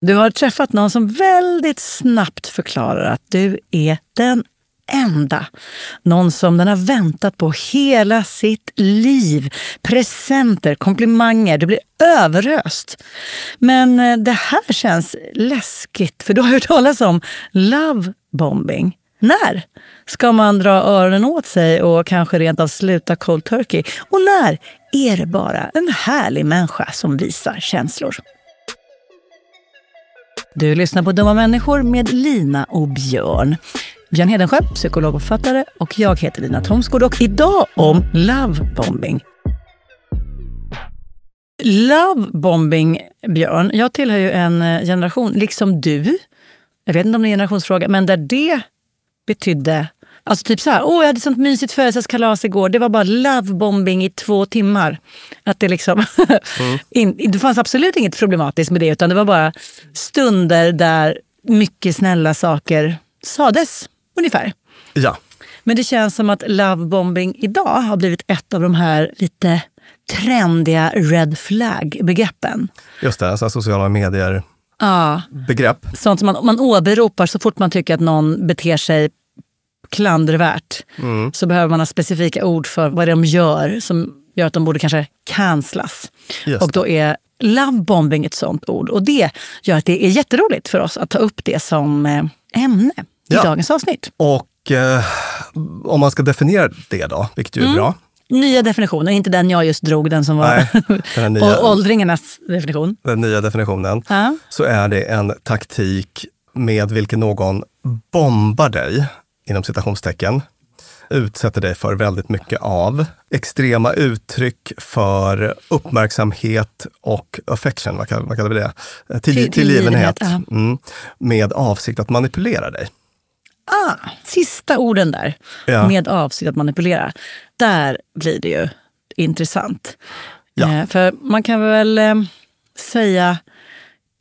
Du har träffat någon som väldigt snabbt förklarar att du är den enda. Någon som den har väntat på hela sitt liv. Presenter, komplimanger, du blir överöst. Men eh, det här känns läskigt, för du har hört talas om love bombing. När ska man dra öronen åt sig och kanske rent av sluta cold turkey? Och när är det bara en härlig människa som visar känslor? Du lyssnar på Dumma människor med Lina och Björn. Björn Hedensjö, psykolog och författare och jag heter Lina Thomsgård och idag om lovebombing. Lovebombing, Björn. Jag tillhör ju en eh, generation, liksom du, jag vet inte om det är en generationsfråga, men där det betydde Alltså typ så här, åh jag hade sånt mysigt födelsedagskalas igår. Det var bara lovebombing i två timmar. Att det, liksom mm. in, det fanns absolut inget problematiskt med det utan det var bara stunder där mycket snälla saker sades, ungefär. Ja. Men det känns som att lovebombing idag har blivit ett av de här lite trendiga red flag-begreppen. Just det, alltså sociala medier ja. begrepp. Sånt som man, man åberopar så fort man tycker att någon beter sig klandervärt. Mm. Så behöver man ha specifika ord för vad de gör som gör att de borde kanske canclas. Och då är lovebombing ett sånt ord. Och det gör att det är jätteroligt för oss att ta upp det som eh, ämne i ja. dagens avsnitt. Och eh, om man ska definiera det då, vilket ju är mm. bra. Nya definitionen, inte den jag just drog, den som var Nej, nya, åldringarnas definition. Den nya definitionen. Ja. Så är det en taktik med vilken någon bombar dig inom citationstecken, utsätter dig för väldigt mycket av extrema uttryck för uppmärksamhet och affection, vad kallar, vad kallar vi det? Till, till, tillgivenhet. Mm, med avsikt att manipulera dig. Ah, sista orden där, ja. med avsikt att manipulera. Där blir det ju intressant. Ja. Eh, för man kan väl eh, säga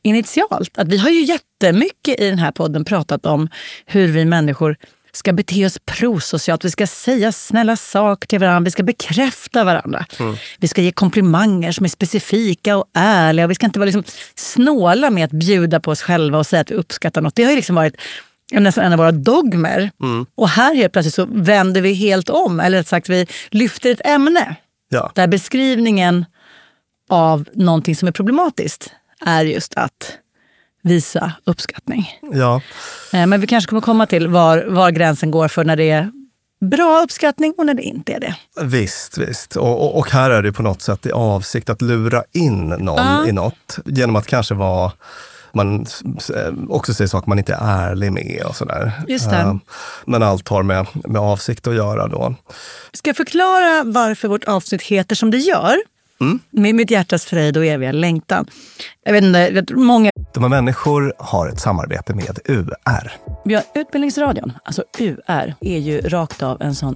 initialt att vi har ju jättemycket i den här podden pratat om hur vi människor ska bete oss prosocialt, vi ska säga snälla saker till varandra, vi ska bekräfta varandra. Mm. Vi ska ge komplimanger som är specifika och ärliga. Vi ska inte vara liksom snåla med att bjuda på oss själva och säga att vi uppskattar något. Det har ju liksom varit nästan en av våra dogmer. Mm. Och här helt plötsligt så vänder vi helt om, eller rätt sagt vi lyfter ett ämne. Ja. Där beskrivningen av någonting som är problematiskt är just att visa uppskattning. Ja. Eh, men vi kanske kommer komma till var, var gränsen går för när det är bra uppskattning och när det inte är det. Visst, visst. Och, och, och här är det på något sätt i avsikt att lura in någon uh. i något. Genom att kanske vara man också säger saker man inte är ärlig med och sådär. Just det. Uh, men allt har med, med avsikt att göra då. Ska jag förklara varför vårt avsnitt heter som det gör? Mm. Med mitt hjärtas fröjd och eviga längtan. Jag vet inte, många... Dumma människor har ett samarbete med UR. Ja, Utbildningsradion, alltså UR, är ju rakt av en sån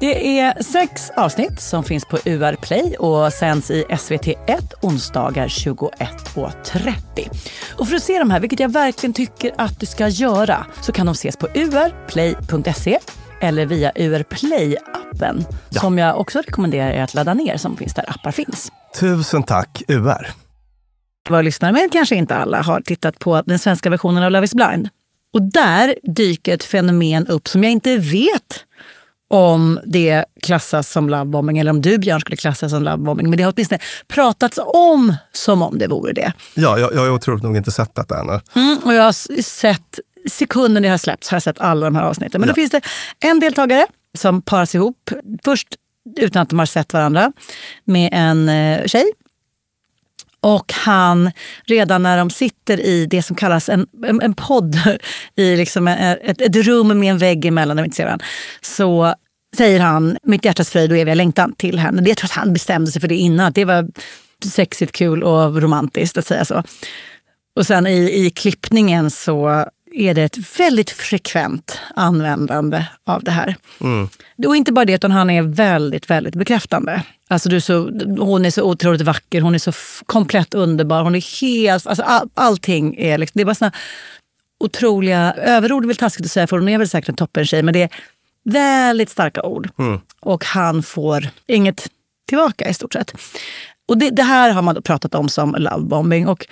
Det är sex avsnitt som finns på UR Play och sänds i SVT1 onsdagar 21.30. Och för att se de här, vilket jag verkligen tycker att du ska göra, så kan de ses på urplay.se eller via UR Play-appen ja. som jag också rekommenderar er att ladda ner som finns där appar finns. Tusen tack UR! Våra lyssnare, men kanske inte alla, har tittat på den svenska versionen av Love is blind. Och där dyker ett fenomen upp som jag inte vet om det klassas som lovebombing eller om du Björn skulle klassas som lovebombing. Men det har åtminstone pratats om som om det vore det. Ja, jag, jag har otroligt nog inte sett detta ännu. Mm, och jag har sett sekunden det har släppts har jag sett alla de här avsnitten. Men ja. då finns det en deltagare som paras ihop, först utan att de har sett varandra, med en eh, tjej. Och han, redan när de sitter i det som kallas en, en, en podd, i liksom ett, ett rum med en vägg emellan, inte ser varandra, så säger han mitt hjärtas fröjd och eviga längtan till henne. Det, jag tror att han bestämde sig för det innan. Det var sexigt, kul och romantiskt att säga så. Och sen i, i klippningen så är det ett väldigt frekvent användande av det här. Mm. Och inte bara det, utan han är väldigt, väldigt bekräftande. Alltså du är så, hon är så otroligt vacker, hon är så komplett underbar. Hon är helt, alltså all, allting är liksom, det är bara såna otroliga, överord är väl taskigt att säga för hon är väl säkert en toppen-tjej, men det är väldigt starka ord. Mm. Och han får inget tillbaka i stort sett. Och det, det, här har man pratat om som lovebombing. Och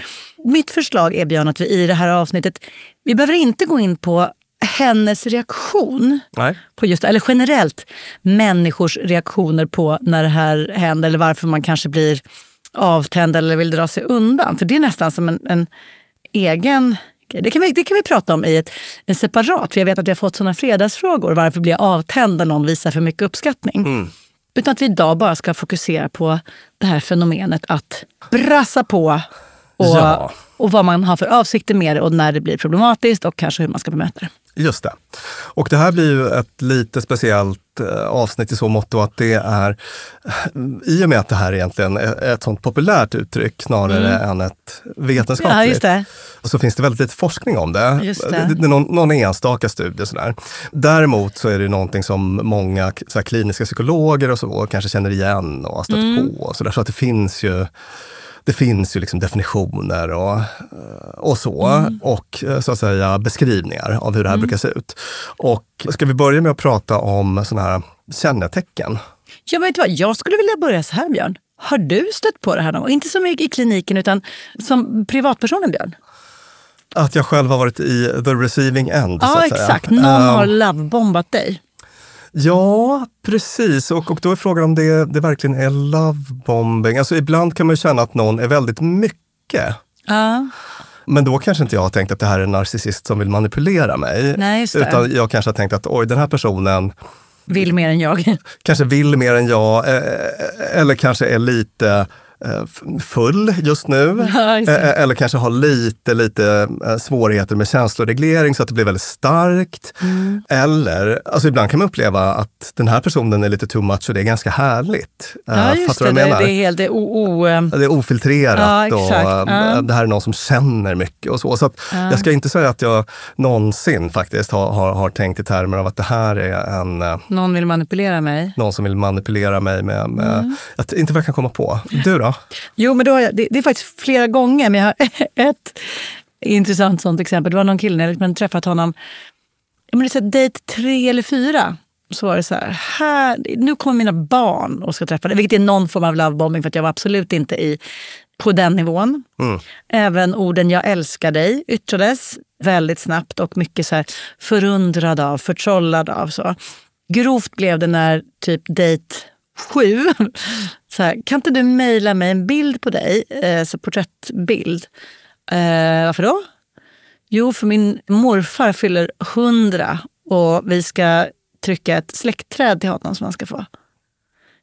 mitt förslag är Björn att vi i det här avsnittet, vi behöver inte gå in på hennes reaktion. Nej. på just Eller generellt människors reaktioner på när det här händer eller varför man kanske blir avtänd eller vill dra sig undan. För det är nästan som en, en egen det kan, vi, det kan vi prata om i ett, en separat, för jag vet att vi har fått sådana fredagsfrågor. Varför blir jag avtänd när någon visar för mycket uppskattning? Mm. Utan att vi idag bara ska fokusera på det här fenomenet att brassa på och, ja och vad man har för avsikter med det och när det blir problematiskt och kanske hur man ska bemöta det. Just det. Och det här blir ju ett lite speciellt eh, avsnitt i så mått att det är, i och med att det här egentligen är ett sånt populärt uttryck snarare mm. än ett vetenskapligt, ja, så finns det väldigt lite forskning om det. Just det. det är någon, någon enstaka studie. Sådär. Däremot så är det någonting som många så kliniska psykologer och så kanske känner igen och har stött mm. på. Och så, där. så att det finns ju det finns ju liksom definitioner och, och så. Mm. Och så att säga beskrivningar av hur det här mm. brukar se ut. Och ska vi börja med att prata om sådana här kännetecken? Jag vet vad, jag skulle vilja börja så här Björn. Har du stött på det här någon gång? Inte så mycket i kliniken utan som privatpersonen Björn? Att jag själv har varit i the receiving end. Ja, exakt. Någon um, har lovebombat dig. Ja, precis. Och, och då är frågan om det, det verkligen är lovebombing. Alltså ibland kan man känna att någon är väldigt mycket. Uh. Men då kanske inte jag har tänkt att det här är en narcissist som vill manipulera mig. Nej, utan jag kanske har tänkt att oj, den här personen vill mer än jag. Kanske vill mer än jag, eh, eh, eller kanske är lite full just nu. Ja, just eh, eller kanske har lite, lite eh, svårigheter med känsloreglering så att det blir väldigt starkt. Mm. Eller, alltså ibland kan man uppleva att den här personen är lite too much och det är ganska härligt. Ja, just det. Det, det, är helt, det, är o, o, det är ofiltrerat ja, och ja. det här är någon som känner mycket och så. Så ja. jag ska inte säga att jag någonsin faktiskt har, har, har, tänkt i termer av att det här är en... Någon vill manipulera mig? Någon som vill manipulera mig med, med mm. att, inte vad jag kan komma på. Du då? Jo, men då jag, det, det, är faktiskt flera gånger, men jag har ett intressant sånt exempel. Det var någon kille, när jag träffat honom, men det är dejt tre eller fyra. Så var det så här, här, nu kommer mina barn och ska träffa dig. Vilket är någon form av lovebombing för att jag var absolut inte i, på den nivån. Mm. Även orden jag älskar dig yttrades väldigt snabbt och mycket så här förundrad av, förtrollad av. Så. Grovt blev det när typ dejt sju. Så här, kan inte du mejla mig en bild på dig, eh, så porträttbild? Eh, varför då? Jo, för min morfar fyller hundra och vi ska trycka ett släktträd till honom som han ska få.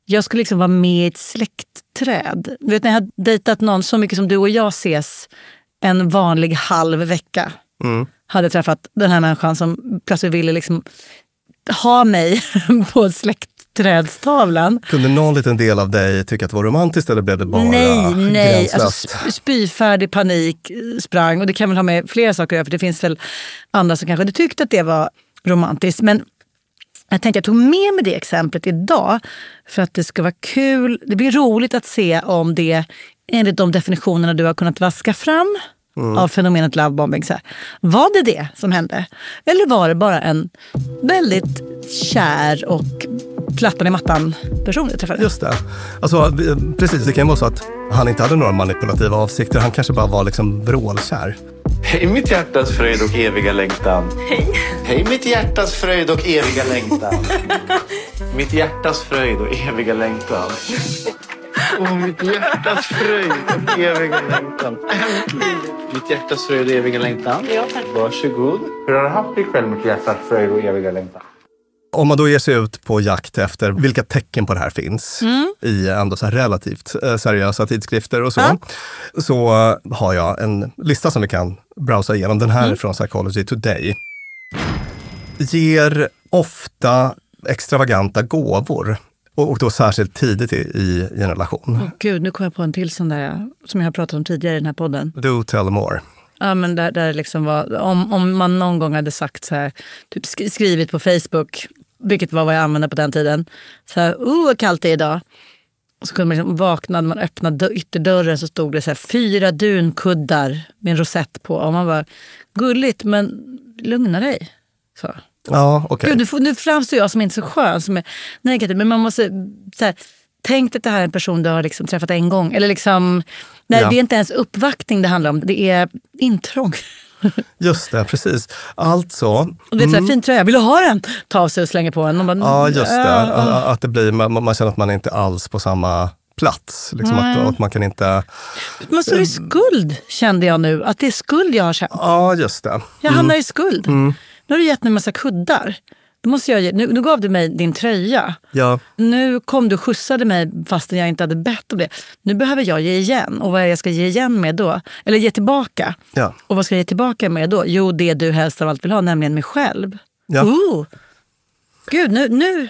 Jag skulle liksom vara med i ett släktträd. Du vet när jag har dejtat någon så mycket som du och jag ses en vanlig halv vecka. Mm. Hade träffat den här människan som plötsligt ville liksom ha mig på ett släkt trädstavlan. Kunde någon liten del av dig tycka att det var romantiskt eller blev det bara Nej, nej. Alltså, spyfärdig panik sprang. Och det kan väl ha med flera saker att för det finns väl andra som kanske hade tyckt att det var romantiskt. Men jag tänkte jag tog med mig det exemplet idag för att det ska vara kul. Det blir roligt att se om det enligt de definitionerna du har kunnat vaska fram mm. av fenomenet lovebombing. Så här, var det det som hände? Eller var det bara en väldigt kär och plattan i mattan-person jag träffade? Just det. Alltså, precis, det kan vara så att han inte hade några manipulativa avsikter. Han kanske bara var liksom vrålkär. Hej mitt hjärtas fröjd och eviga längtan. Hej. Hej mitt hjärtas fröjd och eviga längtan. mitt hjärtas fröjd och eviga längtan. Åh, mitt hjärtas fröjd och eviga längtan. Äntligen! Mitt hjärtas fröjd och eviga längtan. Ja, tack. Varsågod. Hur har du haft ikväll, mitt hjärtas fröjd och eviga längtan? Om man då ger sig ut på jakt efter vilka tecken på det här finns mm. i ändå så relativt eh, seriösa tidskrifter och så, ja. så har jag en lista som vi kan browsa igenom. Den här mm. är från Psychology Today. Ger ofta extravaganta gåvor och, då särskilt tidigt i, i, en relation. Oh, Gud, nu kom jag på en till sån där som jag har pratat om tidigare i den här podden. Do tell more. Ja, men där, där liksom var, om, om man någon gång hade sagt så här, typ skrivit på Facebook, vilket var vad jag använde på den tiden. Så här, oh vad kallt det är idag. Och så kunde man liksom vakna, när man öppnade ytterdörren så stod det så här, fyra dunkuddar med en rosett på. Och man bara, gulligt men lugna dig. Så. Ja, okay. Gud, nu, nu framstår jag som inte så skön, som är negativ. Men man måste, så här, tänk att det här är en person du har liksom träffat en gång. Eller liksom, nej, ja. Det är inte ens uppvaktning det handlar om, det är intrång. Just det, precis. Alltså... Och det är mm. fin tröja, vill du ha den? Ta av sig och slänga på den. Bara, ja, just det. Äh, att det blir, man, man känner att man inte alls på samma plats. Liksom att, att, man kan inte... Men så är det skuld, kände jag nu. Att det är skuld jag har känt. Ja, just det. Jag hamnar i mm. skuld. Mm. Nu har du gett mig en massa kuddar. Då måste jag nu, nu gav du mig din tröja. Ja. Nu kom du och skjutsade mig fastän jag inte hade bett om det. Nu behöver jag ge igen. Och vad är det jag ska ge igen med då? Eller ge tillbaka. Ja. Och vad ska jag ge tillbaka med då? Jo, det du helst av allt vill ha, nämligen mig själv. Ja. Ooh. Gud, nu, nu,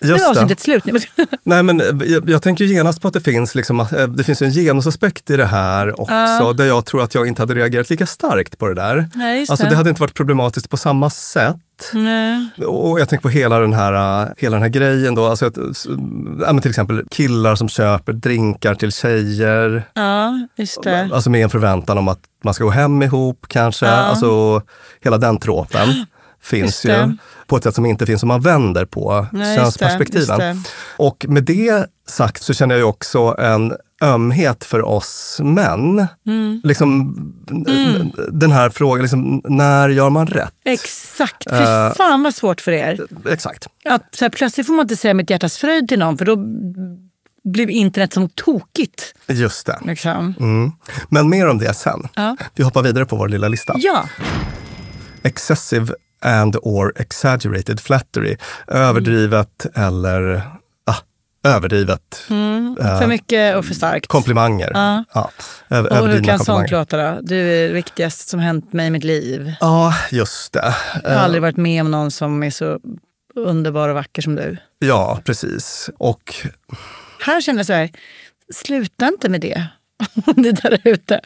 Just nu är avsnittet slut. Nej, men jag, jag, tänker genast på att det finns, liksom, eh, det finns en genusaspekt i det här också, uh. där jag tror att jag inte hade reagerat lika starkt på det där. Nej, alltså, det. hade inte varit problematiskt på samma sätt. Nej. Och jag tänker på hela den här, hela den här grejen då. Alltså att, ja, till exempel killar som köper drinkar till tjejer. Ja, just det. Alltså med en förväntan om att man ska gå hem ihop kanske. Ja. Alltså hela den tråpen finns ju på ett sätt som inte finns om man vänder på Nej, könsperspektiven. Och med det sagt så känner jag också en ömhet för oss män. Mm. Liksom, mm. Den här frågan, liksom, när gör man rätt? Exakt. Fy uh, fan vad svårt för er. Exakt. Att, så här, plötsligt får man inte säga mitt hjärtas fröjd till någon för då blir internet som tokigt. Just det. Liksom. Mm. Men mer om det sen. Ja. Vi hoppar vidare på vår lilla lista. Ja. Excessive and or exaggerated flattery. Överdrivet mm. eller ah, överdrivet. Mm. För uh, mycket och för starkt. Komplimanger. Ja. Ja, och hur kan sånt låta då? Du är det viktigaste som hänt mig i mitt liv. Ja, just det. Jag har aldrig varit med om någon som är så underbar och vacker som du. Ja, precis. Och... Här känner jag så här, sluta inte med det. det där ute.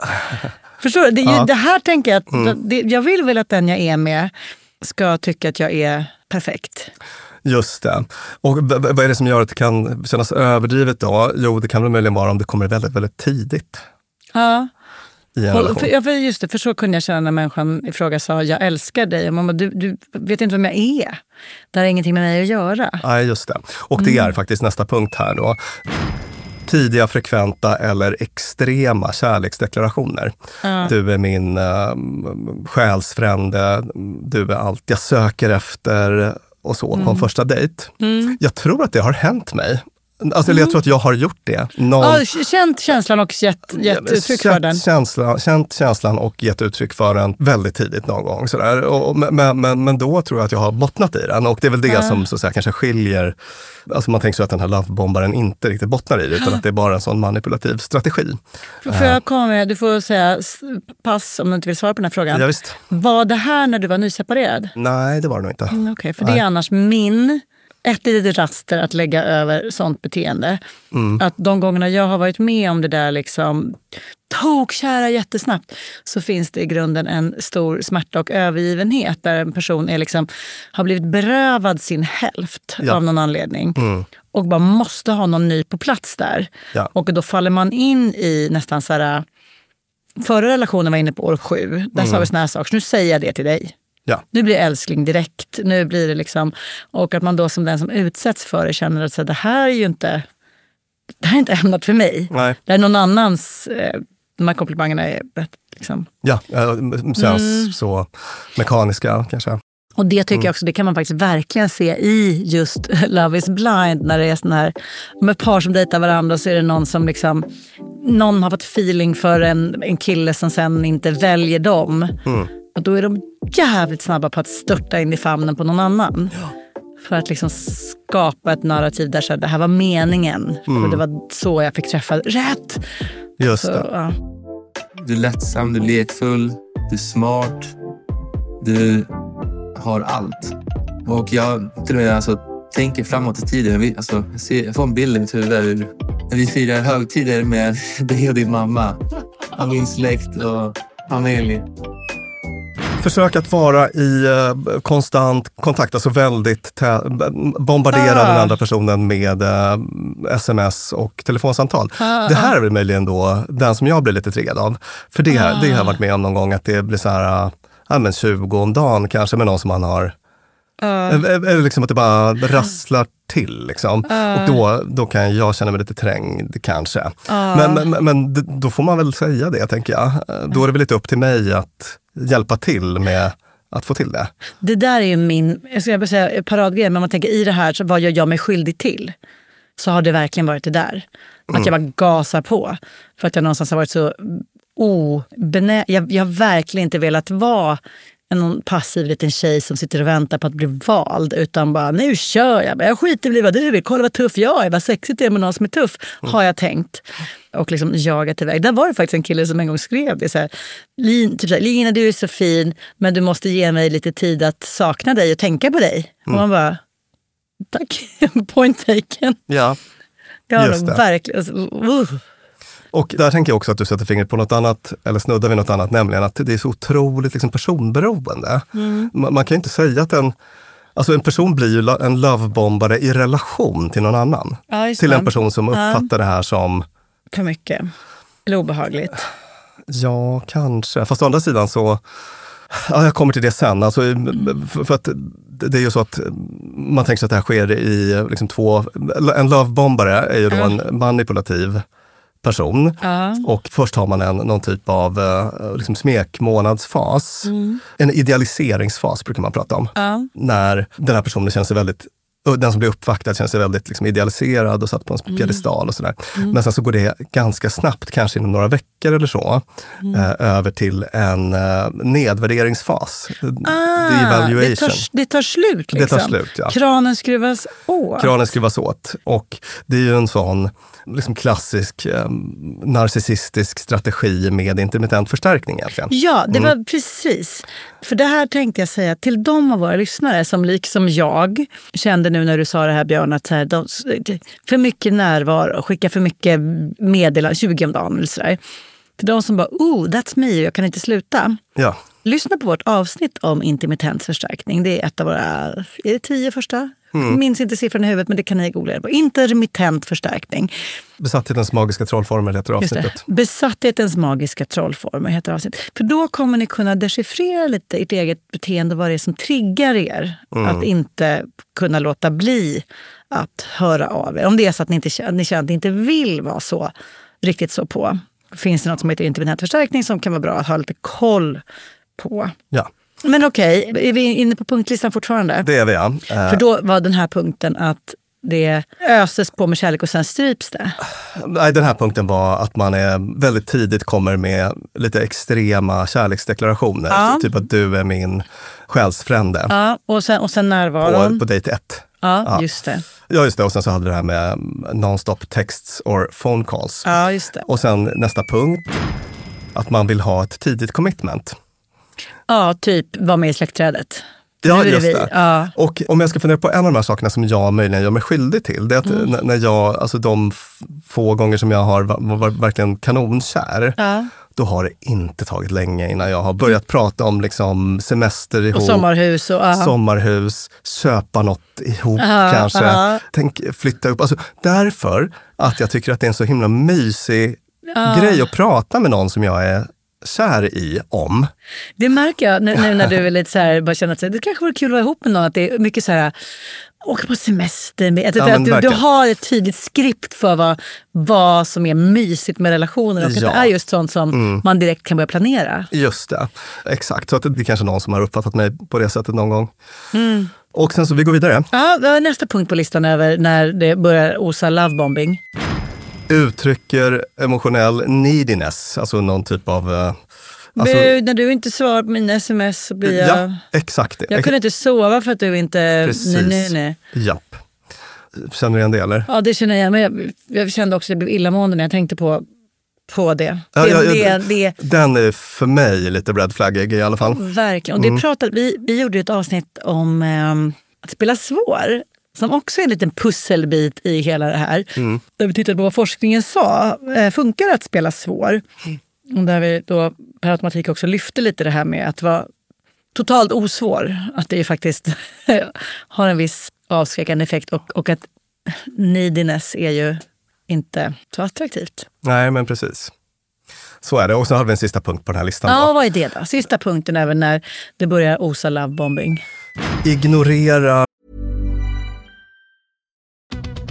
Förstår du? Det, ja. det här tänker jag att, mm. det, jag vill väl att den jag är med ska tycka att jag är perfekt. Just det. Och vad är det som gör att det kan kännas överdrivet då? Jo, det kan väl möjligen vara om det kommer väldigt, väldigt tidigt. Ja. I en relation. för, just det, för så kunde jag känna när människan i fråga sa jag älskar dig. Och du, du vet inte vem jag är. Det har ingenting med mig att göra. Nej, just det. Och det mm. är faktiskt nästa punkt här då tidiga, frekventa eller extrema kärleksdeklarationer. Ja. Du är min uh, själsfrände, du är allt jag söker efter och så mm. på en första dejt. Mm. Jag tror att det har hänt mig. Alltså, mm. Jag tror att jag har gjort det. Någon... Ja, känt känslan och gett, gett uttryck för den? Känsla, känt känslan och gett uttryck för den väldigt tidigt någon gång. Sådär. Och, men, men, men då tror jag att jag har bottnat i den och det är väl det ja. som så säga, kanske skiljer Alltså man tänker sig att den här lovebombaren inte riktigt bottnar i det, utan att det är bara en sån manipulativ strategi. Får jag eh. komma med, du får säga pass om du inte vill svara på den här frågan. Ja, visst. Var det här när du var nyseparerad? Nej, det var det nog inte. Mm, Okej, okay, för det är annars min ett litet raster att lägga över sånt beteende. Mm. Att de gångerna jag har varit med om det där liksom tokkära jättesnabbt så finns det i grunden en stor smärta och övergivenhet där en person är liksom, har blivit berövad sin hälft ja. av någon anledning. Mm. Och bara måste ha någon ny på plats där. Ja. Och då faller man in i nästan så här... Förra relationen var inne på år sju. Där mm. sa vi såna här saker. Så nu säger jag det till dig. Ja. Nu blir älskling direkt. Nu blir det liksom, och att man då som den som utsätts för det känner att så, det här är ju inte, det här är inte ämnat för mig. Nej. Det är någon annans, eh, de här komplimangerna är rätt liksom. Ja, känns mm. så mekaniska kanske. Och det tycker mm. jag också, det kan man faktiskt verkligen se i just Love is blind. När det är sån här, ett par som dejtar varandra så är det någon som liksom någon har fått feeling för en, en kille som sen inte väljer dem. Mm. Och då är de jävligt snabba på att störta in i famnen på någon annan. Ja. För att liksom skapa ett narrativ där så här, det här var meningen. Mm. Och det var så jag fick träffa rätt. Just så, det. Ja. Du är lättsam, du är lekfull, du är smart. Du har allt. Och jag till och med alltså, tänker framåt i tiden. Alltså, jag, ser, jag får en bild i mitt huvud hur vi firar högtider med dig och din mamma. Och min släkt och familj. Försök att vara i uh, konstant kontakt, alltså väldigt bombardera ah. den andra personen med uh, sms och telefonsamtal. Ah, det här är väl möjligen då den som jag blir lite triggad av. För det, ah. det har jag varit med om någon gång, att det blir så här, uh, ja, men 20 om dagen kanske med någon som man har Uh. Liksom att det bara rasslar till. Liksom. Uh. Och då, då kan jag känna mig lite trängd kanske. Uh. Men, men, men, då får man väl säga det, tänker jag. Då är det väl lite upp till mig att hjälpa till med att få till det. Det där är ju min jag ska säga, paradgrej, men man tänker i det här, så vad gör jag mig skyldig till? Så har det verkligen varit det där. Att mm. jag bara gasar på. För att jag någonstans har varit så obenä... Jag, jag har verkligen inte velat vara en passiv liten tjej som sitter och väntar på att bli vald. Utan bara, nu kör jag. Jag skiter i vad du vill. Kolla vad tuff jag är. Vad sexigt det är med någon som är tuff. Mm. Har jag tänkt. Och liksom jagat iväg. Där var det faktiskt en kille som en gång skrev det. Så här, Lin, typ så här, Lina du är så fin men du måste ge mig lite tid att sakna dig och tänka på dig. Mm. Och man bara, tack. Point taken. Ja, ja just det. Verkligen. Alltså, uh. Och där tänker jag också att du sätter fingret på något annat, eller snuddar vid något annat, nämligen att det är så otroligt liksom personberoende. Mm. Man, man, kan inte säga att en, alltså en person blir ju en lovebombare i relation till någon annan. Ja, till en person som uppfattar ja. det här som... För mycket. Eller obehagligt. Ja, kanske. Fast å andra sidan så Ja, jag kommer till det sen. Alltså, för att det är ju så att man tänker sig att det här sker i liksom två... En lovebombare är ju då en manipulativ person. Uh. Och först har man en, någon typ av uh, liksom smekmånadsfas. Mm. En idealiseringsfas brukar man prata om. Uh. När den här personen känner sig väldigt den som blir uppvaktad känner sig väldigt liksom idealiserad och satt på en mm. piedestal och sådär. Mm. Men sen så går det ganska snabbt, kanske inom några veckor eller så, mm. eh, över till en eh, nedvärderingsfas. Ah, det, tar, det tar slut liksom? Det tar liksom. slut, ja. Kranen skruvas åt? Kranen skruvas åt. Och det är ju en sån liksom klassisk eh, narcissistisk strategi med intermittent förstärkning egentligen. Ja, det var mm. precis. För det här tänkte jag säga till de av våra lyssnare som liksom jag kände nu när du sa det här Björn, att här, de, för mycket närvaro, skicka för mycket meddelanden, 20 om dagen eller sådär. Till de som bara, oh, that's me, jag kan inte sluta. Ja. Lyssna på vårt avsnitt om intermittent förstärkning. Det är ett av våra, är det tio första Mm. Minns inte siffran i huvudet, men det kan ni googla på. Intermittent förstärkning. Besatthetens magiska trollformel heter avsnittet. Besatthetens magiska trollformel heter avsnittet. För då kommer ni kunna dechiffrera lite ert eget beteende och vad det är som triggar er. Mm. Att inte kunna låta bli att höra av er. Om det är så att ni, inte, ni känner att ni inte vill vara så riktigt så på. Finns det något som heter intermittent förstärkning som kan vara bra att ha lite koll på. Ja. Men okej, okay, är vi inne på punktlistan fortfarande? Det är vi ja. För då var den här punkten att det öses på med kärlek och sen stryps det? Nej, den här punkten var att man är väldigt tidigt kommer med lite extrema kärleksdeklarationer. Ja. Typ att du är min själsfrände. Ja, och sen, och sen närvaron? På, på dejt ett. Ja, ja, just det. Ja, just det. Och sen så hade det här med non-stop texts or phone calls. Ja, just det. Och sen nästa punkt, att man vill ha ett tidigt commitment. Ja, typ vara med i släktträdet. Ja, just det. Ja. Och om jag ska fundera på en av de här sakerna som jag möjligen gör mig skyldig till. Det är att mm. när jag, alltså de få gånger som jag har varit verkligen kanonkär. Ja. Då har det inte tagit länge innan jag har börjat prata om liksom semester ihop. Och sommarhus. Och. Sommarhus, köpa något ihop uh, kanske. Uh. Tänk flytta upp. Alltså, därför att jag tycker att det är en så himla mysig grej att prata med någon som jag är kär i om. Det märker jag nu, nu när du är lite så här, bara känner att det kanske vore kul att vara ihop med någon. Att det är mycket så här, åka på semester. Med, att, ja, du, du, har ett tydligt skript för vad, vad som är mysigt med relationer och ja. att det är just sånt som mm. man direkt kan börja planera. Just det, exakt. Så att det är kanske någon som har uppfattat mig på det sättet någon gång. Mm. Och sen så vi går vidare. Ja, nästa punkt på listan över när det börjar osa lovebombing. Uttrycker emotionell neediness, alltså någon typ av eh, Alltså, Bu, när du inte svarar på mina sms så blir jag... Ja, exakt. Jag kunde inte sova för att du inte... Precis. Nej, nej, nej. Japp. Känner du igen det eller? Ja, det känner jag igen. Men jag, jag kände också att jag blev illamående när jag tänkte på, på det. Ja, det, ja, det, det. Den är för mig lite red flaggig i alla fall. Verkligen. Och det mm. pratade, vi, vi gjorde ett avsnitt om um, att spela svår som också är en liten pusselbit i hela det här. Mm. Där vi tittade på vad forskningen sa. Eh, funkar det att spela svår? Mm. Där vi då per automatik också lyfte lite det här med att vara totalt osvår. Att det ju faktiskt har en viss avskräckande effekt och, och att neediness är ju inte så attraktivt. Nej, men precis. Så är det. Och så har vi en sista punkt på den här listan. Ja, då. vad är det då? Sista punkten även när det börjar osa lovebombing. Ignorera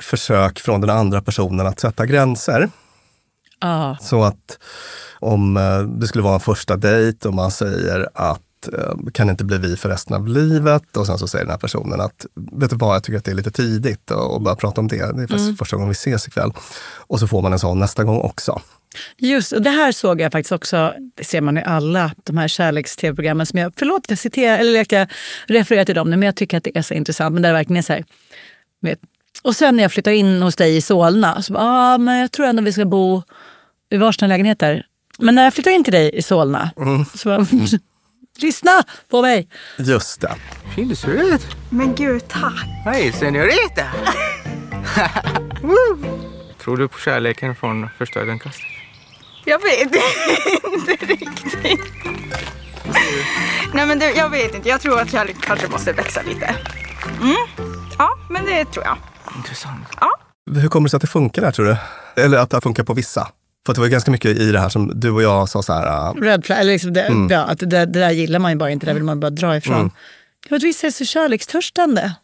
Försök från den andra personen att sätta gränser. Ah. Så att om eh, det skulle vara en första dejt och man säger att eh, kan inte bli vi för resten av livet? Och sen så säger den här personen att, vet du vad, jag tycker att det är lite tidigt att börja prata om det. Det är faktiskt mm. första gången vi ses ikväll. Och så får man en sån nästa gång också. Just och det här såg jag faktiskt också, det ser man i alla de här kärleks-tv-programmen som jag, förlåt jag citerar, eller jag refererar till dem men jag tycker att det är så intressant. Men det är verkligen så här, vet, och sen när jag flyttar in hos dig i Solna, så bara, ah, men jag tror ändå vi ska bo i varsina lägenheter. Men när jag flyttar in till dig i Solna, mm. så bara, lyssna på mig. Just det. Fin du ser ut. Men gud, tack. Hej, senorita. tror du på kärleken från första ögonkastet? Jag vet inte riktigt. Nej men det, jag vet inte. Jag tror att kärlek kanske måste växa lite. Mm. Ja, men det tror jag. Intressant. Ja. Hur kommer det sig att det funkar där tror du? Eller att det funkar på vissa? För det var ganska mycket i det här som du och jag sa så här... Uh... Red flag, eller liksom det, mm. ja, att det, det, där gillar man ju bara inte, det vill man bara dra ifrån. Mm. Jag att vissa är så kärlekstörstande,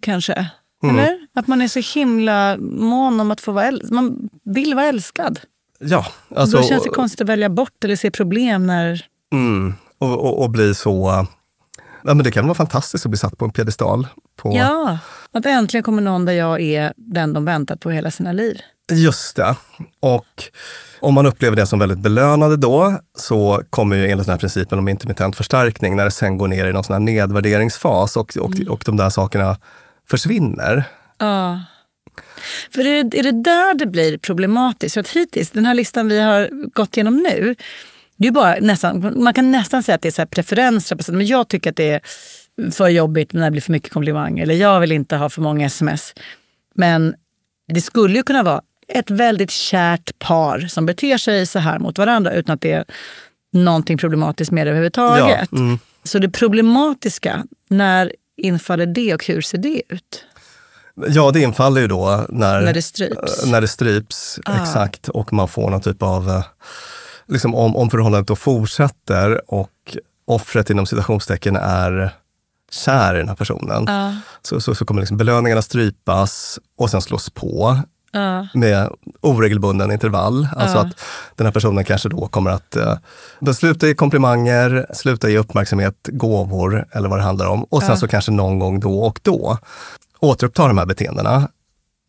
kanske. Mm. Eller? Att man är så himla mån om att få vara älskad. Man vill vara älskad. Ja. Alltså, Då känns det konstigt att välja bort eller se problem när... Mm. Och, och, och bli så ja, men det kan vara fantastiskt att bli satt på en piedestal. På... Ja, att äntligen kommer någon där jag är den de väntat på hela sina liv. Just det. Och om man upplever det som väldigt belönande då, så kommer ju enligt den här principen om intermittent förstärkning, när det sen går ner i någon sån här nedvärderingsfas och, och, mm. och de där sakerna försvinner. Ja. För är det, är det där det blir problematiskt? För att hittills, den här listan vi har gått igenom nu, det är bara nästan, man kan nästan säga att det är så preferenser. Men jag tycker att det är för jobbigt när det blir för mycket komplimang. Eller jag vill inte ha för många sms. Men det skulle ju kunna vara ett väldigt kärt par som beter sig så här mot varandra utan att det är någonting problematiskt med det överhuvudtaget. Ja, mm. Så det problematiska, när infaller det och hur ser det ut? Ja, det infaller ju då när, när det stryps. När det stryps, ah. exakt. Och man får någon typ av eh, liksom om, om förhållandet då fortsätter och offret inom citationstecken är kär i den här personen, uh. så, så, så, kommer liksom belöningarna strypas och sen slås på uh. med oregelbunden intervall. Alltså att den här personen kanske då kommer att uh, sluta ge komplimanger, sluta ge uppmärksamhet, gåvor eller vad det handlar om. Och sen så kanske någon gång då och då återuppta de här beteendena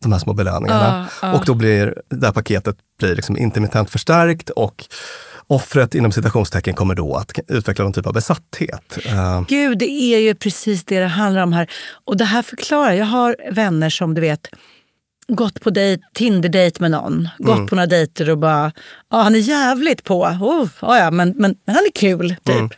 de här små belöningarna. Uh, uh. Och då blir det här paketet blir liksom intermittent förstärkt och offret inom citationstecken kommer då att utveckla någon typ av besatthet. Uh. Gud, det är ju precis det det handlar om här. Och det här förklarar, jag har vänner som du vet gått på Tinder-dejt med någon, gått mm. på några dejter och bara, ja han är jävligt på, oh, ja, men, men, men han är kul. typ. Mm.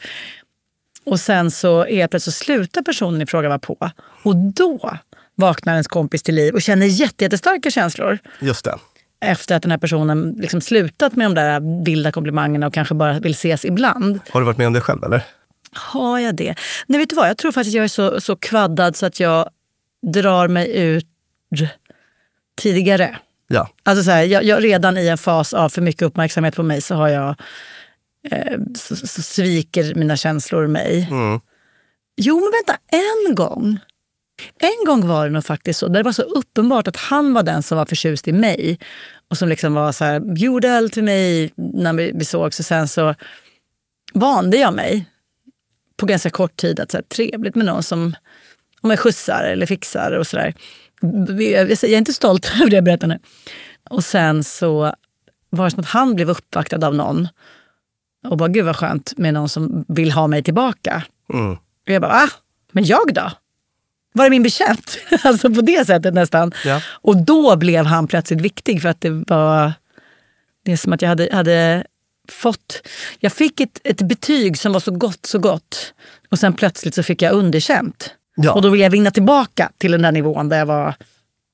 Och sen så är plötsligt så slutar personen i fråga vara på. Och då vaknar ens kompis till liv och känner jättestarka känslor. Just det. Efter att den här personen liksom slutat med de där vilda komplimangerna och kanske bara vill ses ibland. Har du varit med om det själv eller? Har jag det? Nej, vet du vad? Jag tror faktiskt att jag är så, så kvaddad så att jag drar mig ut tidigare. Ja. Alltså så här, jag, jag, redan i en fas av för mycket uppmärksamhet på mig så har jag eh, så, så, sviker mina känslor mig. Mm. Jo, men vänta, en gång. En gång var det nog faktiskt så. Där det var så uppenbart att han var den som var förtjust i mig. Och som liksom var så här, bjöd öl till mig när vi, vi sågs. Och sen så vande jag mig på ganska kort tid att så här, trevligt med någon som om jag skjutsar eller fixar och sådär. Jag är inte stolt över det jag berättar nu. Och sen så var det som att han blev uppvaktad av någon och bara, gud vad skönt med någon som vill ha mig tillbaka. Mm. Och jag bara, ah, men jag då? Var är min bekänt? alltså på det sättet nästan. Ja. Och då blev han plötsligt viktig för att det var... Det är som att jag hade, hade fått... Jag fick ett, ett betyg som var så gott, så gott. Och sen plötsligt så fick jag underkänt. Ja. Och då vill jag vinna tillbaka till den där nivån där jag var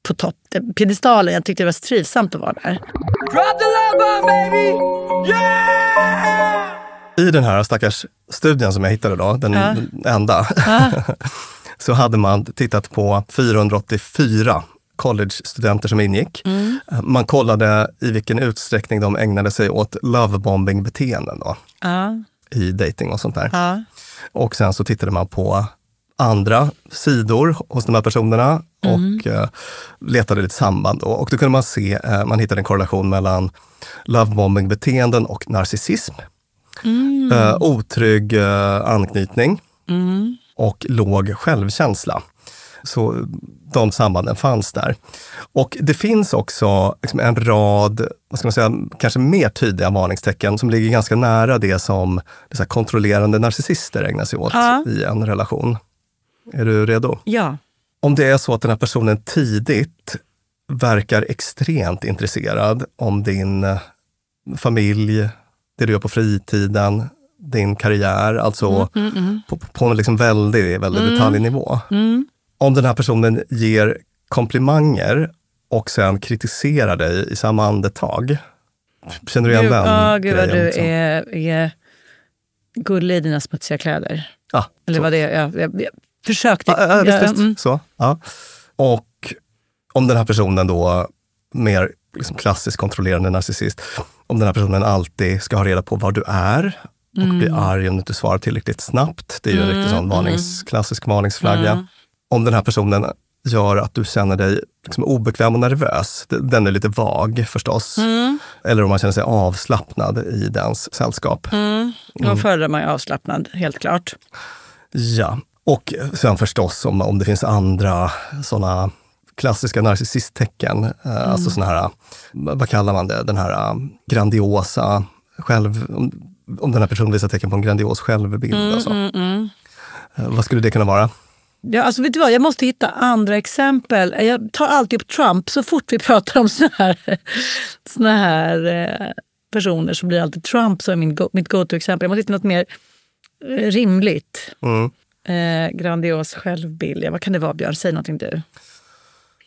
på topp. Piedestalen, jag tyckte det var så trivsamt att vara där. Bomb baby! Yeah! I den här stackars studien som jag hittade då, den Ja. enda, Ah. så hade man tittat på 484 college-studenter som ingick. Mm. Man kollade i vilken utsträckning de ägnade sig åt lovebombing-beteenden då, Ja, i dating och sånt där. ja. Och sen så tittade man på andra sidor hos de här personerna och eh, letade lite samband. Då. Och då kunde man se, eh, man hittade en korrelation mellan lovebombing-beteenden och narcissism. Eh, otrygg eh, anknytning och låg självkänsla. Så de sambanden fanns där. Och det finns också liksom en rad, vad ska man säga, kanske mer tydliga varningstecken som ligger ganska nära det som det kontrollerande narcissister ägnar sig åt Ja. i en relation. Är du redo? ja. Om det är så att den här personen tidigt verkar extremt intresserad om din familj, det du gör på fritiden, din karriär, alltså på, på en liksom väldigt, väldigt detaljnivå. Om den här personen ger komplimanger och sen kritiserar dig i samma andetag. Känner du igen den ja, gud vad du liksom? är, är gullig i dina smutsiga kläder. Ja, Eller vad det är. Jag, jag, jag försökte. Ja, ja, visst, visst. mm. Så, ja. Och om den här personen då, mer liksom klassiskt kontrollerande narcissist, om den här personen alltid ska ha reda på var du är och Mm. blir arg om du inte svarar tillräckligt snabbt. Det är ju en riktig sån varnings, klassisk varningsflagga. Mm. Om den här personen gör att du känner dig liksom obekväm och nervös, den är lite vag förstås. Mm. Eller om man känner sig avslappnad i dens sällskap. Mm. Då föredrar man ju avslappnad, helt klart. Ja, och sen förstås om, om det finns andra sådana klassiska narcissisttecken, eh, alltså sådana här, vad kallar man det, den här eh, grandiosa själv... Om, den här personen visar tecken på en grandios självbild. alltså. Mm, Eh, vad skulle det kunna vara? Ja, alltså, vet du vad? Jag måste hitta andra exempel. Jag tar alltid upp Trump så fort vi pratar om såna här, såna här eh, personer så blir alltid Trump som är min go, mitt go-to-exempel. Jag måste hitta något mer eh, rimligt. Mm. Eh, grandios självbild. Ja, vad kan det vara, Björn? Säg någonting du.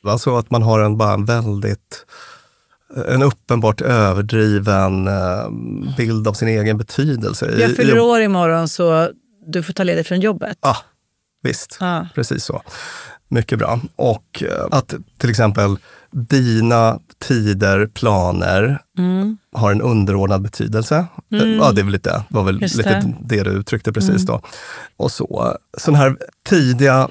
Alltså att man har en, bara en väldigt, en uppenbart överdriven eh, bild av sin egen betydelse. Jag fyller år imorgon så du får ta ledigt från jobbet. Ja, visst. Ja. Precis så. Mycket bra. Och eh, att till exempel dina tider, planer Mm. har en underordnad betydelse. Eh, Ja, det är väl lite, var väl Just lite det. Mm. det. du uttryckte precis då. Och så. Sådana här tidiga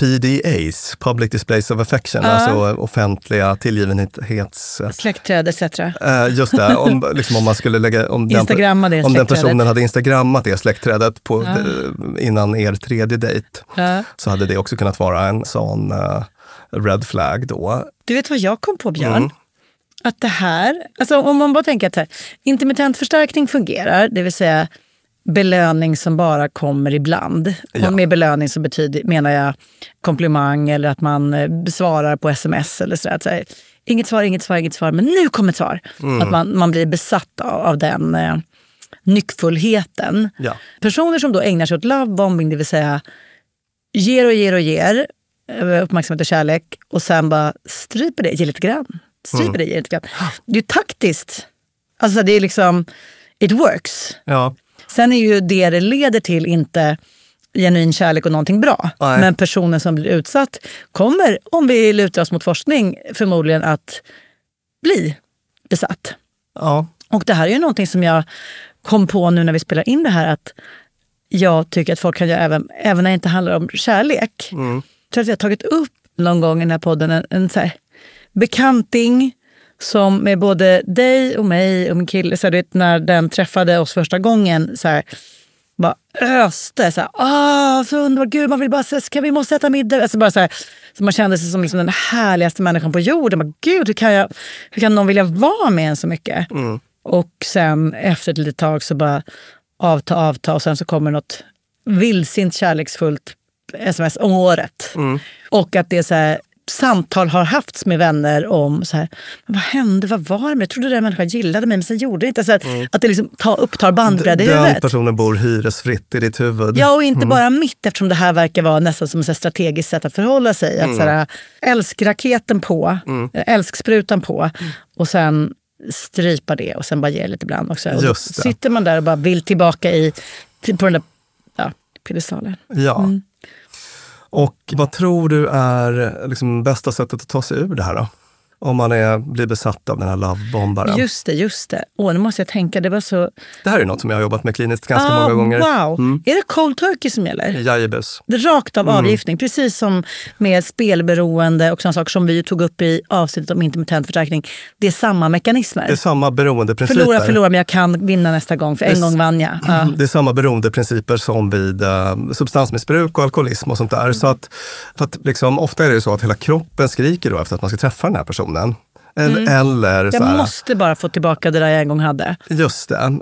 PDAs, Public Displays of Affection, Ja. alltså offentliga tillgivenhets... Släktträd etc. Eh, just det, om, liksom om man skulle lägga... Om den, om den personen hade instagrammat det släktträdet på, Ja. eh, innan er tredje dejt, Ja. så hade det också kunnat vara en sån eh, red flag då. Du vet vad jag kom på, Björn? Mm. Att det här, alltså om man bara tänker att här, intermittent förstärkning fungerar, det vill säga belöning som bara kommer ibland. Ja. Och med belöning så betyder, menar jag komplimang eller att man eh, besvarar på sms eller sådär. Säga, inget svar, inget svar, inget svar, men nu kommer ett svar. Mm. Att man, man blir besatt av, av den, eh, nyckfullheten. Ja. Personer som då ägnar sig åt lovebombing, det vill säga ger och ger och ger eh, uppmärksamhet och kärlek och sen bara stryper det, ger lite grann. Stryper Mm. det, ger lite grann. Det är ju taktiskt. Alltså det är liksom, it works. Ja. Sen är ju det det leder till inte genuin kärlek och någonting bra. Nej. Men personen som blir utsatt kommer, om vi lutar oss mot forskning, förmodligen att bli besatt. ja. Och det här är ju någonting som jag kom på nu när vi spelar in det här att jag tycker att folk kan göra även, även när det inte handlar om kärlek. Mm. Jag tror att jag har tagit upp någon gång i den här podden en, en så här bekanting som med både dig och mig och min kille, så här, du vet, när den träffade oss första gången, så här, bara öste. Så här, ah, så underbart, gud man vill bara, ska vi måste äta middag? Alltså bara så, här, så man kände sig som liksom den härligaste människan på jorden. Bara, gud, hur kan, jag, hur kan någon vilja vara med en så mycket? Och sen efter ett litet tag så bara avta, avta och sen så kommer något vildsint kärleksfullt sms om året. Och att det är så här, samtal har haft med vänner om så här, vad hände, vad var det med Jag trodde den människan gillade mig men sen gjorde det inte. Så här, Att det liksom ta, upptar bandbredd i Den huvudet. personen bor hyresfritt i ditt huvud. Ja, och inte bara mitt eftersom det här verkar vara nästan som ett strategiskt sätt att förhålla sig. Att såhär, älskraketen på, älsksprutan på och sen strypa det och sen bara ge lite ibland också. Och sitter man där och bara vill tillbaka i, på den där ja, piedestalen. Ja. Och vad tror du är liksom bästa sättet att ta sig ur det här då? Om man är, blir besatt av den här lovebombaren. Just det, just det. Åh, nu måste jag tänka. Det var så... Det här är något som jag har jobbat med kliniskt ganska Ah, många gånger. Wow! Är det cold turkey som gäller? Jajebus. Rakt Mm. av avgiftning, precis som med spelberoende och sådana saker som vi tog upp i avsnittet om intermittent förstärkning. Det är samma mekanismer. Det är samma beroendeprinciper. Förlora, förlora, men jag kan vinna nästa gång, för en Det- gång vann jag. Ja. Det är samma beroendeprinciper som vid eh, substansmissbruk och alkoholism och sånt där. Så att, för att liksom, ofta är det så att hela kroppen skriker då efter att man ska träffa den här personen. Eller, eller så Jag här, måste bara få tillbaka det där jag en gång hade. Just det.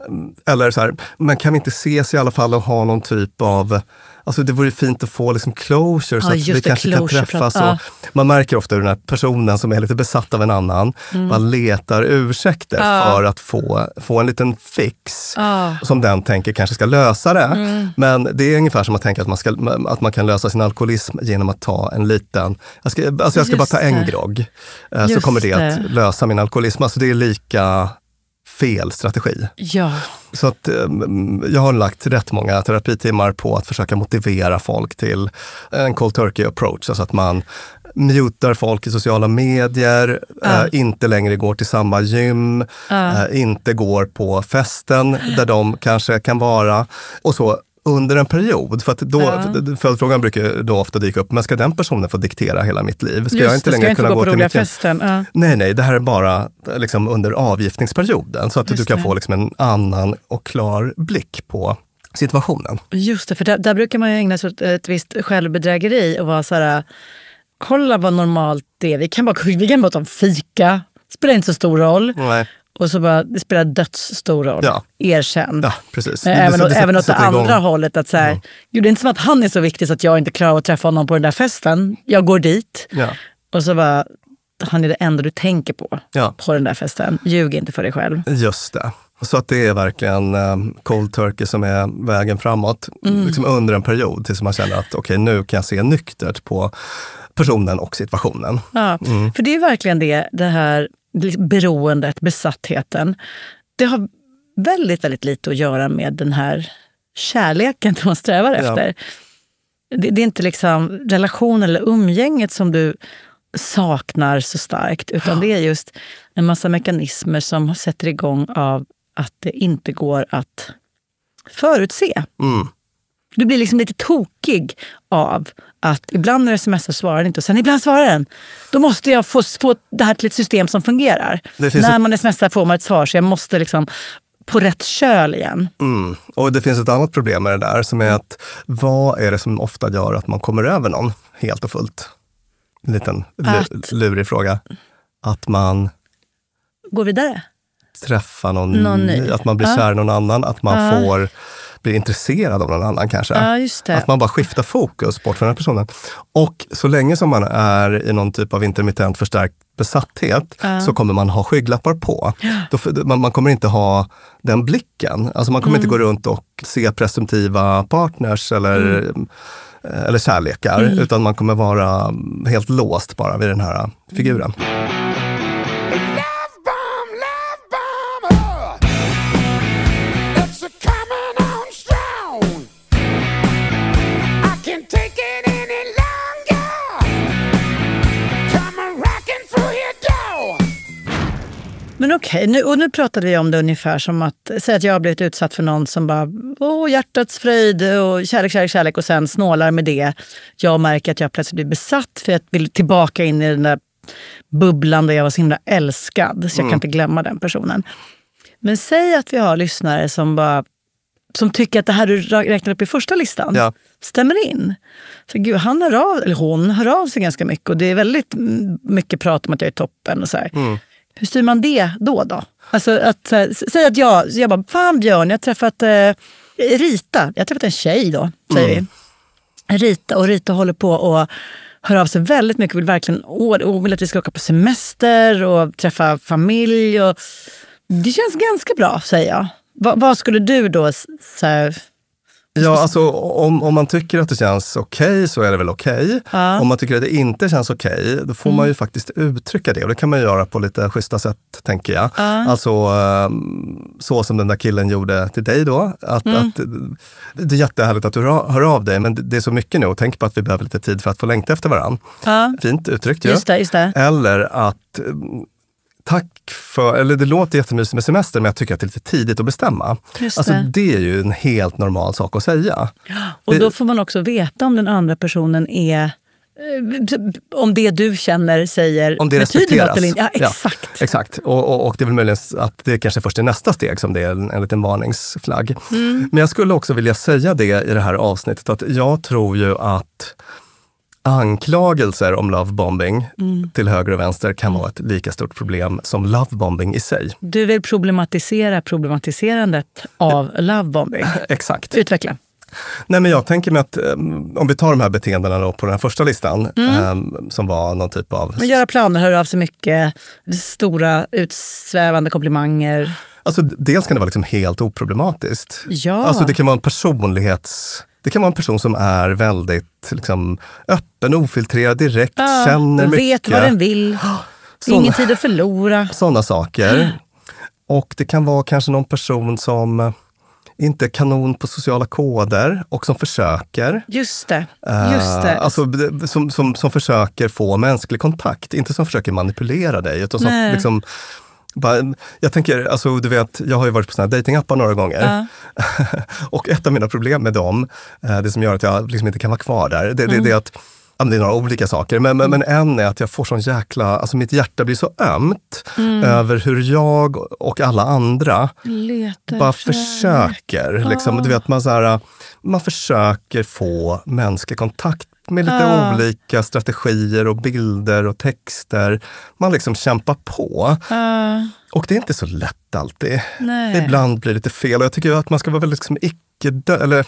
Eller så här, men kan vi inte ses i alla fall och ha någon typ av Alltså det vore fint att få liksom closure så Ja, att just vi kanske kan att- träffas. och, Man märker ofta hur den här personen som är lite besatt av en annan bara letar ursäkter Mm. Ja. för att få, få en liten fix Ja. som den tänker kanske ska lösa det. Mm. Men det är ungefär som att tänka att man, ska, att man kan lösa sin alkoholism genom att ta en liten, jag ska, alltså jag ska bara Just ta en det. grogg, eh, så Just kommer det, det. att lösa min alkoholism. Alltså det är lika fel strategi. Ja, Så att eh, jag har lagt rätt många terapitimmar på att försöka motivera folk till en cold turkey approach. Alltså att man mutar folk i sociala medier, Ja. eh, inte längre går till samma gym, Ja. eh, inte går på festen där de kanske kan vara. Och så under en period. För att då, Ja. Följdfrågan brukar då ofta dyka upp, men ska den personen få diktera hela mitt liv? Ska just jag inte längre jag kunna gå gå till mitt festen? Ja. Nej, nej, det här är bara liksom under avgiftningsperioden så att Just du kan det. få liksom en annan och klar blick på situationen. Just det, för där, där brukar man ju ägna sig åt ett visst självbedrägeri och vara så här, kolla vad normalt det är. Vi kan bara, vi kan bara ta en fika, spelar inte så stor roll. Nej. Och så bara, det spelar dödsstor roll. Ja. Erkänn. Ja, precis. Men även, det även åt det sätter igång. andra hållet. Att så här, Gud, det är inte som att han är så viktig så att jag inte klarar att träffa honom på den där festen. Jag går dit. Ja. Och så bara, han är det enda du tänker på Ja. på den där festen. Ljug inte för dig själv. Just det. Så att det är verkligen um, cold turkey som är vägen framåt. Mm. Liksom under en period tills man känner att okej, nu kan jag se nyktert på personen och situationen. Ja, Mm. För det är verkligen det, det här beroendet, besattheten. Det har väldigt, väldigt lite att göra med den här kärleken man strävar Ja. efter. Det, det är inte liksom relationen eller umgänget som du saknar så starkt, utan det är just en massa mekanismer som sätter igång av att det inte går att förutse. Mm. Du blir liksom lite tokig av att ibland när du smsar svarar den inte och sen ibland svarar den. Då måste jag få, få det här till ett system som fungerar. Det När man smsar får man ett svar så jag måste liksom på rätt köl igen. Mm. Och det finns ett annat problem med det där som är att vad är det som ofta gör att man kommer över någon helt och fullt? En liten Att- lurig fråga. Att man Gå vidare. träffar någon, Någon ny. att man blir Ja. kär i någon annan, att man Ja. får bli intresserad av någon annan kanske. Ja. Att man bara skiftar fokus bort från den här personen. Och så länge som man är i någon typ av intermittent förstärkt besatthet ja. så kommer man ha skygglappar på. Då, man, man, kommer inte ha den blicken. Alltså man kommer mm. inte gå runt och se presumtiva partners eller, mm. eller kärlekar, mm. utan man kommer vara helt låst bara vid den här figuren. Men okej, okay, nu, och nu pratade vi om det ungefär som att, säg att jag har blivit utsatt för någon som bara, åh hjärtats fröjd och kärlek, kärlek, kärlek och sen snålar med det. Jag märker att jag plötsligt blir besatt för jag vill tillbaka in i den där bubblan där jag var så himla älskad. Så jag mm. kan inte glömma den personen. Men säg att vi har lyssnare som bara som tycker att det här du räknade upp i första listan ja. stämmer in. För gud, han hör av, eller hon hör av sig ganska mycket och det är väldigt mycket prat om att jag är toppen. och så mm. Hur styr man det då? då? Alltså att, säg att jag, jag bara, fan Björn, jag har träffat eh, Rita. Jag har träffat en tjej då, säger mm. vi. Rita, och Rita håller på och hör av sig väldigt mycket. Vill verkligen, och vill att vi ska åka på semester och träffa familj. Och, det känns ganska bra, säger jag. Va, vad skulle du då säga? Ja, alltså om, om man tycker att det känns okej okay, så är det väl okej. Okay. Ja. Om man tycker att det inte känns okej, okay, då får mm. man ju faktiskt uttrycka det. Och det kan man göra på lite schyssta sätt, tänker jag. Ja. Alltså ehm, så som den där killen gjorde till dig då. Att, mm. att, det är jättehärligt att du hör av dig, men det är så mycket nu. Och tänk på att vi behöver lite tid för att få längta efter varandra. Ja. Fint uttryckt ju. Just det, just det. Eller att tack för, eller det låter jättemysigt med semester, men jag tycker att det är lite tidigt att bestämma. Just alltså, det. det är ju en helt normal sak att säga. Och då får man också veta om den andra personen är eh, om det du känner säger om det respekteras. något eller inte. Ja, exakt. Ja, exakt. Och, och, och, det är väl möjligen att det kanske först är nästa steg som det är en, en liten varningsflagg. Mm. Men jag skulle också vilja säga det i det här avsnittet att jag tror ju att anklagelser om lovebombing mm. till höger och vänster kan vara ett lika stort problem som lovebombing i sig. Du vill problematisera problematiserandet av lovebombing. Exakt. Utveckla. Nej, men jag tänker mig att um, om vi tar de här beteendena då på den första listan, mm. um, som var någon typ av... Men göra planer, höra av sig mycket, stora utsvävande komplimanger. Alltså, dels kan det vara liksom helt oproblematiskt. Ja. Alltså, det kan vara en personlighets det kan vara en person som är väldigt liksom, öppen, ofiltrerad, direkt, ja, känner mycket. Vet vad den vill. Såna, Ingen tid att förlora. Sådana saker. Och det kan vara kanske någon person som inte är kanon på sociala koder och som försöker. Just det. Just det. Alltså, som, som, som försöker få mänsklig kontakt, inte som försöker manipulera dig. Utan som liksom, jag tänker, alltså du vet, jag har ju varit på såna här datingappar några gånger. Ja. och ett av mina problem med dem, eh, det som gör att jag liksom inte kan vara kvar där, det, mm. det, det är att det är några olika saker, men, men, men, en är att jag får sån jäkla, alltså mitt hjärta blir så ömt mm. över hur jag och alla andra Letar bara försöker. Liksom, du vet, man, så här, man försöker få mänsklig kontakt med lite uh. olika strategier och bilder och texter. Man liksom kämpar på. Uh. Och det är inte så lätt alltid. Nej. Ibland blir det lite fel och jag tycker att man ska vara väldigt liksom, icke... Eller,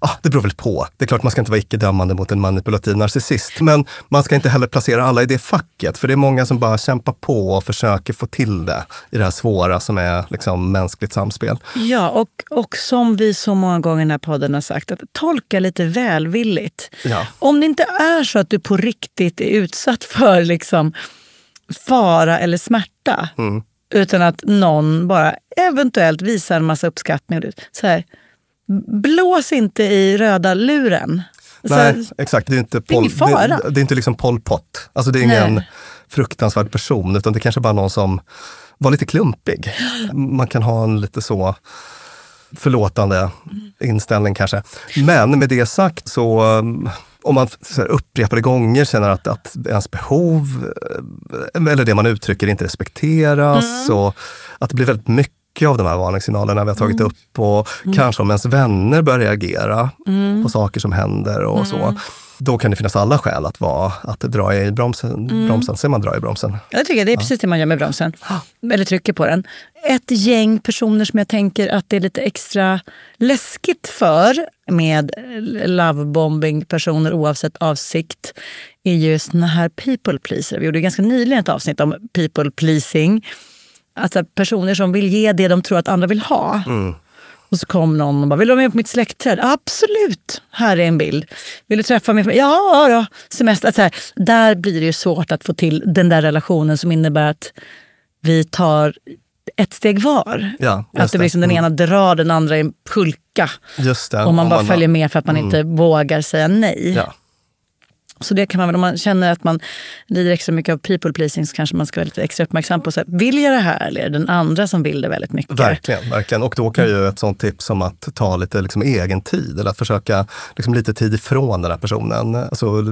ah, det beror väl på. Det är klart man ska inte vara icke-dömande mot en manipulativ narcissist. Men man ska inte heller placera alla i det facket. För det är många som bara kämpar på och försöker få till det i det här svåra som är liksom mänskligt samspel. Ja, och, och som vi så många gånger i den här podden har sagt, att tolka lite välvilligt. Ja. Om det inte är så att du på riktigt är utsatt för liksom fara eller smärta, mm. utan att någon bara eventuellt visar en massa uppskattning. Så här, blås inte i röda luren. Nej, så, exakt. Det är inte, Pol, det, det är inte liksom Pol Pot. Alltså det är ingen Nej. fruktansvärd person, utan det kanske bara någon som var lite klumpig. Man kan ha en lite så förlåtande inställning kanske. Men med det sagt så om man upprepade gånger känner att, att ens behov eh, eller det man uttrycker inte respekteras mm. och att det blir väldigt mycket mycket av de här varningssignalerna vi har tagit upp och mm. kanske om ens vänner börjar reagera mm. på saker som händer och så. då kan det finnas alla skäl att, vara, att dra i bromsen. Mm. bromsen. Ser man dra i bromsen? Jag tycker det är ja. precis det man gör med bromsen. Eller trycker på den. Ett gäng personer som jag tänker att det är lite extra läskigt för med lovebombing-personer oavsett avsikt är ju såna här people pleaser. Vi gjorde ganska nyligen ett avsnitt om people pleasing. Alltså personer som vill ge det de tror att andra vill ha. Mm. Och så kom någon och bara, vill du vara med på mitt släktträd? Absolut, här är en bild. Vill du träffa mig? Ja, då. semester. Alltså här, där blir det ju svårt att få till den där relationen som innebär att vi tar ett steg var. Ja, att det liksom den mm. ena drar den andra i en pulka. Just det, och man bara man följer med för att man mm. inte vågar säga nej. Ja. Så det kan man om man känner att man lider extra mycket av people pleasing så kanske man ska vara lite extra uppmärksam på, så här, vill jag det här eller är det den andra som vill det väldigt mycket? Verkligen, verkligen. Och då kan ju ett sånt tips som att ta lite liksom egen tid eller att försöka liksom lite tid ifrån den här personen. Alltså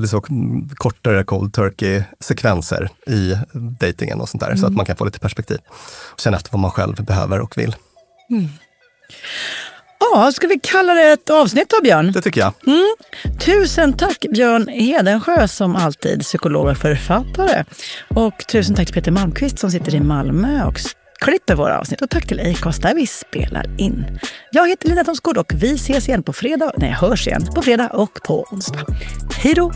kortare cold turkey-sekvenser i dejtingen och sånt där, mm. så att mm. man kan få lite perspektiv. Känna efter vad man själv behöver och vill. Mm. Ja, ska vi kalla det ett avsnitt då, Björn? Det tycker jag. Mm. Tusen tack Björn Hedensjö som alltid psykolog och författare. Och tusen tack till Peter Malmqvist som sitter i Malmö och klipper våra avsnitt. Och tack till Acast där vi spelar in. Jag heter Lina Thomsgård och vi ses igen på fredag. Nej, hörs igen på fredag och på onsdag. Hej då!